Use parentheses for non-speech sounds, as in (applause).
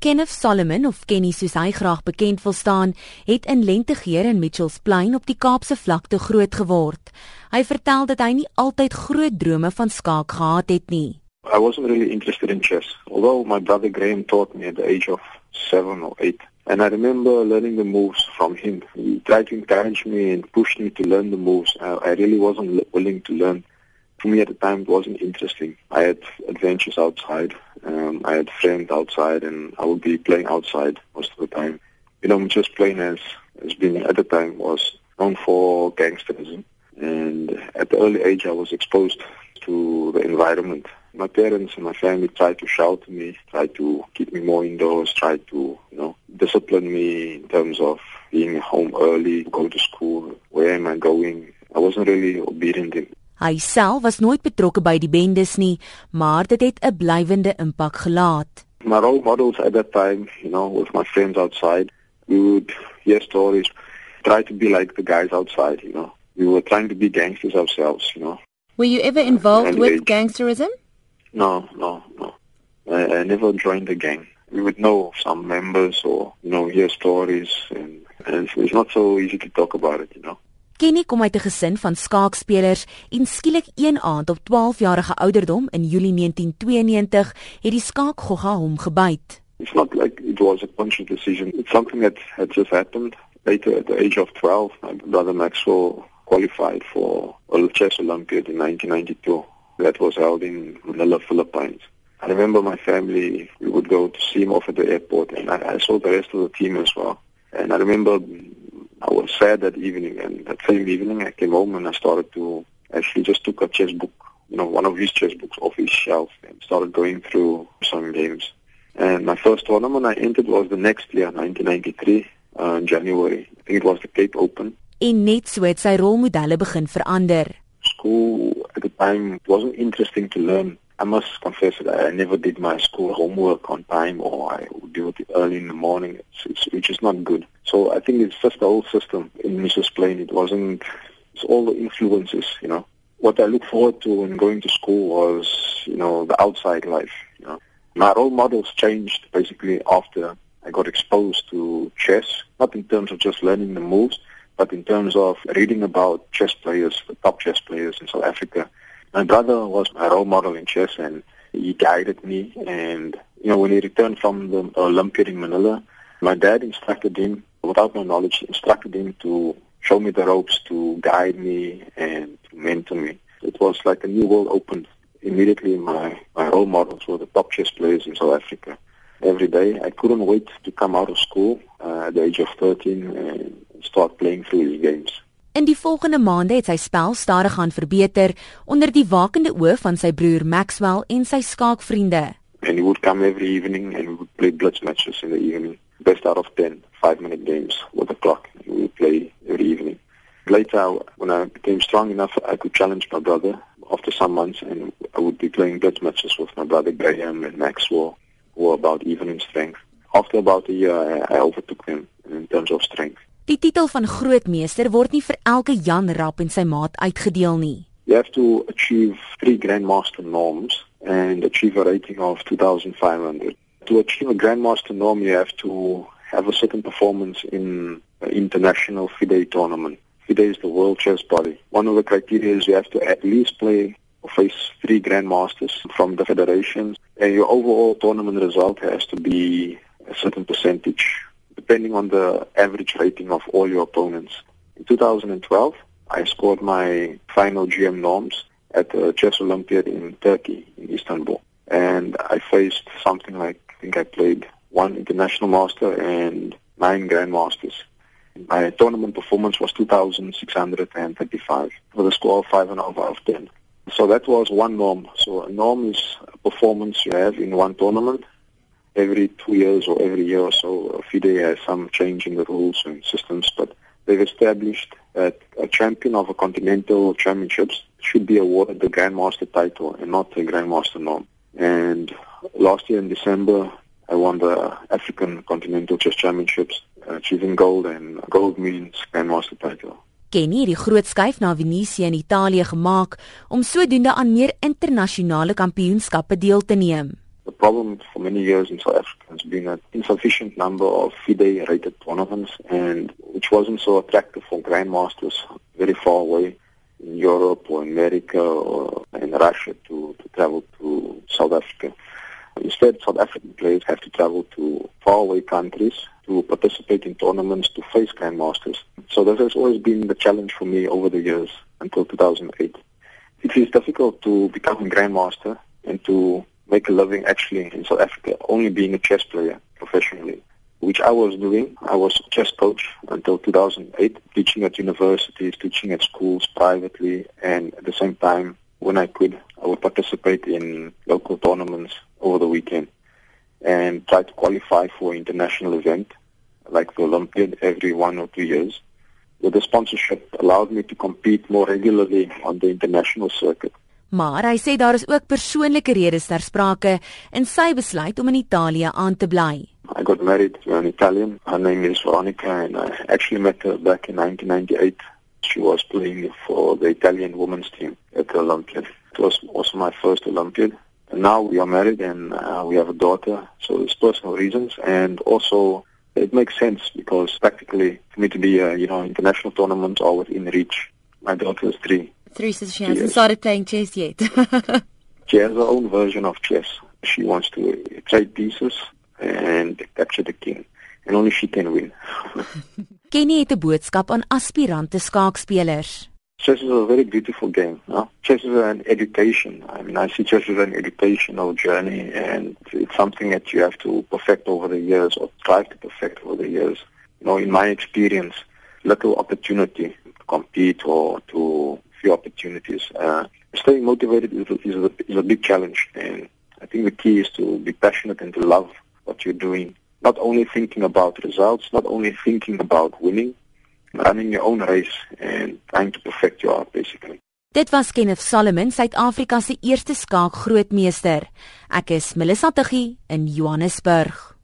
Kenneth Solomon of Kenny soos hy graag bekend wil staan, het in Lentegeer in Mitchells Plain op die Kaapse vlakte groot geword. Hy vertel dat hy nie altyd groot drome van skaak gehad het nie. I wasn't really interested in chess, although my brother Graham taught me at the age of 7 or 8. And I remember learning the moves from him. He tried to encourage me and push me to learn the moves. I really wasn't willing to learn. For me at the time, it wasn't interesting. I had adventures outside. Um, I had friends outside, and I would be playing outside most of the time. You know, just playing as as being at the time was known for gangsterism, and at the early age, I was exposed to the environment. My parents and my family tried to shelter me, tried to keep me more indoors, tried to, you know, discipline me in terms of being home early, go to school, where am I going. I wasn't really obedient Hy self was nooit betrokke by die bendes nie, maar dit het 'n blywende impak gelaat. My role models at that time, you know, with my friends outside, we would hear stories, try to be like the guys outside, you know. We were trying to be gangsters ourselves, you know. Were you ever involved with age. gangsterism? No, no, no. I, I never joined the gang. We would know some members or, you know, hear stories and, and it's not so easy to talk about it, you know. Kenny kom uit 'n gesin van skaakspelers en skielik een aand op 12-jarige ouderdom in Julie 1992 het die skaakgogga hom gebyt. It's not like it was a conscious decision. It's something that had just happened. Later at the age of 12, my brother Maxwell qualified for a chess Olympiad in 1992 that was held in Manila, Philippines. I remember my family, we would go to see him off at the airport and I, I saw the rest of the team as well. And I remember I was sad that evening, and that same evening I came home and I started to actually just took a chess book, you know, one of his chess books off his shelf and started going through some games. And my first tournament I entered was the next year, 1993, uh, in January. I think it was the Cape Open. En net so het sy rolmodelle begin verander. School at the time wasn't interesting to learn I must confess that I never did my school homework on time or I would do it early in the morning, it's, it's, which is not good. So I think it's just the whole system in Mrs. Plain. It wasn't, it's all the influences, you know. What I look forward to when going to school was, you know, the outside life, you know. My role models changed basically after I got exposed to chess, not in terms of just learning the moves, but in terms of reading about chess players, the top chess players in South Africa, My brother was my role model in chess and he guided me and you know when he returned from the Olympiad in Manila, my dad instructed him without my knowledge instructed him to show me the ropes to guide me and to mentor me. It was like a new world opened. Immediately my, my role models were the top chess players in South Africa. Every day I couldn't wait to come out of school uh, at the age of 13 and start playing these games. In die volgende maande het sy spel stadig gaan verbeter onder die wakende oë van sy broer Maxwell en sy skaakvriende. And he would come every evening and we would play blitz matches in the evening. Best out of 10, 5 minute games with the clock. We would play every evening. Later, when I became strong enough, I could challenge my brother after some months and I would be playing blitz matches with my brother Graham and Maxwell, who were about even in strength. After about a year, I overtook them in terms of strength. Die titel van grootmeester word nie vir elke Jan Rap en sy maat uitgedeel nie. You have to achieve three grandmaster norms and achieve a rating of 2500. To achieve a grandmaster norm you have to have a certain performance in an international FIDE tournament. FIDE is the world chess body. One of the criteria is you have to at least play or face three grandmasters from the federations and your overall tournament result has to be a certain percentage depending on the average rating of all your opponents. In 2012, I scored my final GM norms at the Chess Olympiad in Turkey, in Istanbul. And I faced something like, I think I played one international master and nine grandmasters. My tournament performance was 2,635 with a score of 5.5 out of 10. So that was one norm. So a norm is a performance you have in one tournament every two years or every year or so, FIDE has some change in the rules and systems, but they've established that a champion of a continental championships should be awarded the Grandmaster title and not the Grandmaster norm. And last year in December, I won the African Continental Chess Championships, achieving gold, and gold means Grandmaster title. Kenny het die groot skuif na Venesië in Italië gemaak om sodoende aan meer internasionale kampioenskappe deel te neem. Problem for many years in South Africa has been an insufficient number of FIDE rated tournaments and which wasn't so attractive for grandmasters very far away in Europe or America or in Russia to, to travel to South Africa. Instead, South African players have to travel to faraway countries to participate in tournaments to face grandmasters. So this has always been the challenge for me over the years until 2008. It is difficult to become a grandmaster and to make a living actually in South Africa, only being a chess player professionally, which I was doing. I was a chess coach until 2008, teaching at universities, teaching at schools privately, and at the same time, when I could, I would participate in local tournaments over the weekend and try to qualify for an international event like the Olympiad every one or two years. With the sponsorship allowed me to compete more regularly on the international circuit. Maar hy sê daar is ook persoonlike redes ter sprake in sy besluit om in Italië aan te bly. I got married to an Italian. Her name is Veronica and I actually met her back in 1998. She was playing for the Italian women's team at the Olympiad. It was also my first Olympiad. And now we are married and uh, we have a daughter. So there's personal reasons and also it makes sense because practically for me to be, uh, you know, international tournaments are within reach. My daughter is three. Three says she hasn't yes. started playing chess yet. (laughs) she has her own version of chess. She wants to trade pieces and capture the king. And only she can win. (laughs) Kenny het 'n boodskap aan aspirante skaakspelers. Chess is a very beautiful game. No? Chess is an education. I mean, I see chess as an educational journey, and it's something that you have to perfect over the years or try to perfect over the years. You know, in my experience, little opportunity to compete or to few opportunities. Uh, staying motivated is is, a, is a big challenge, and I think the key is to be passionate and to love what you're doing. Not only thinking about results, not only thinking about winning, running your own race and trying to perfect your art basically. Dit was Kenneth Solomon, Suid-Afrika se eerste skaakgrootmeester. Ek is Melissa Tuggie in Johannesburg.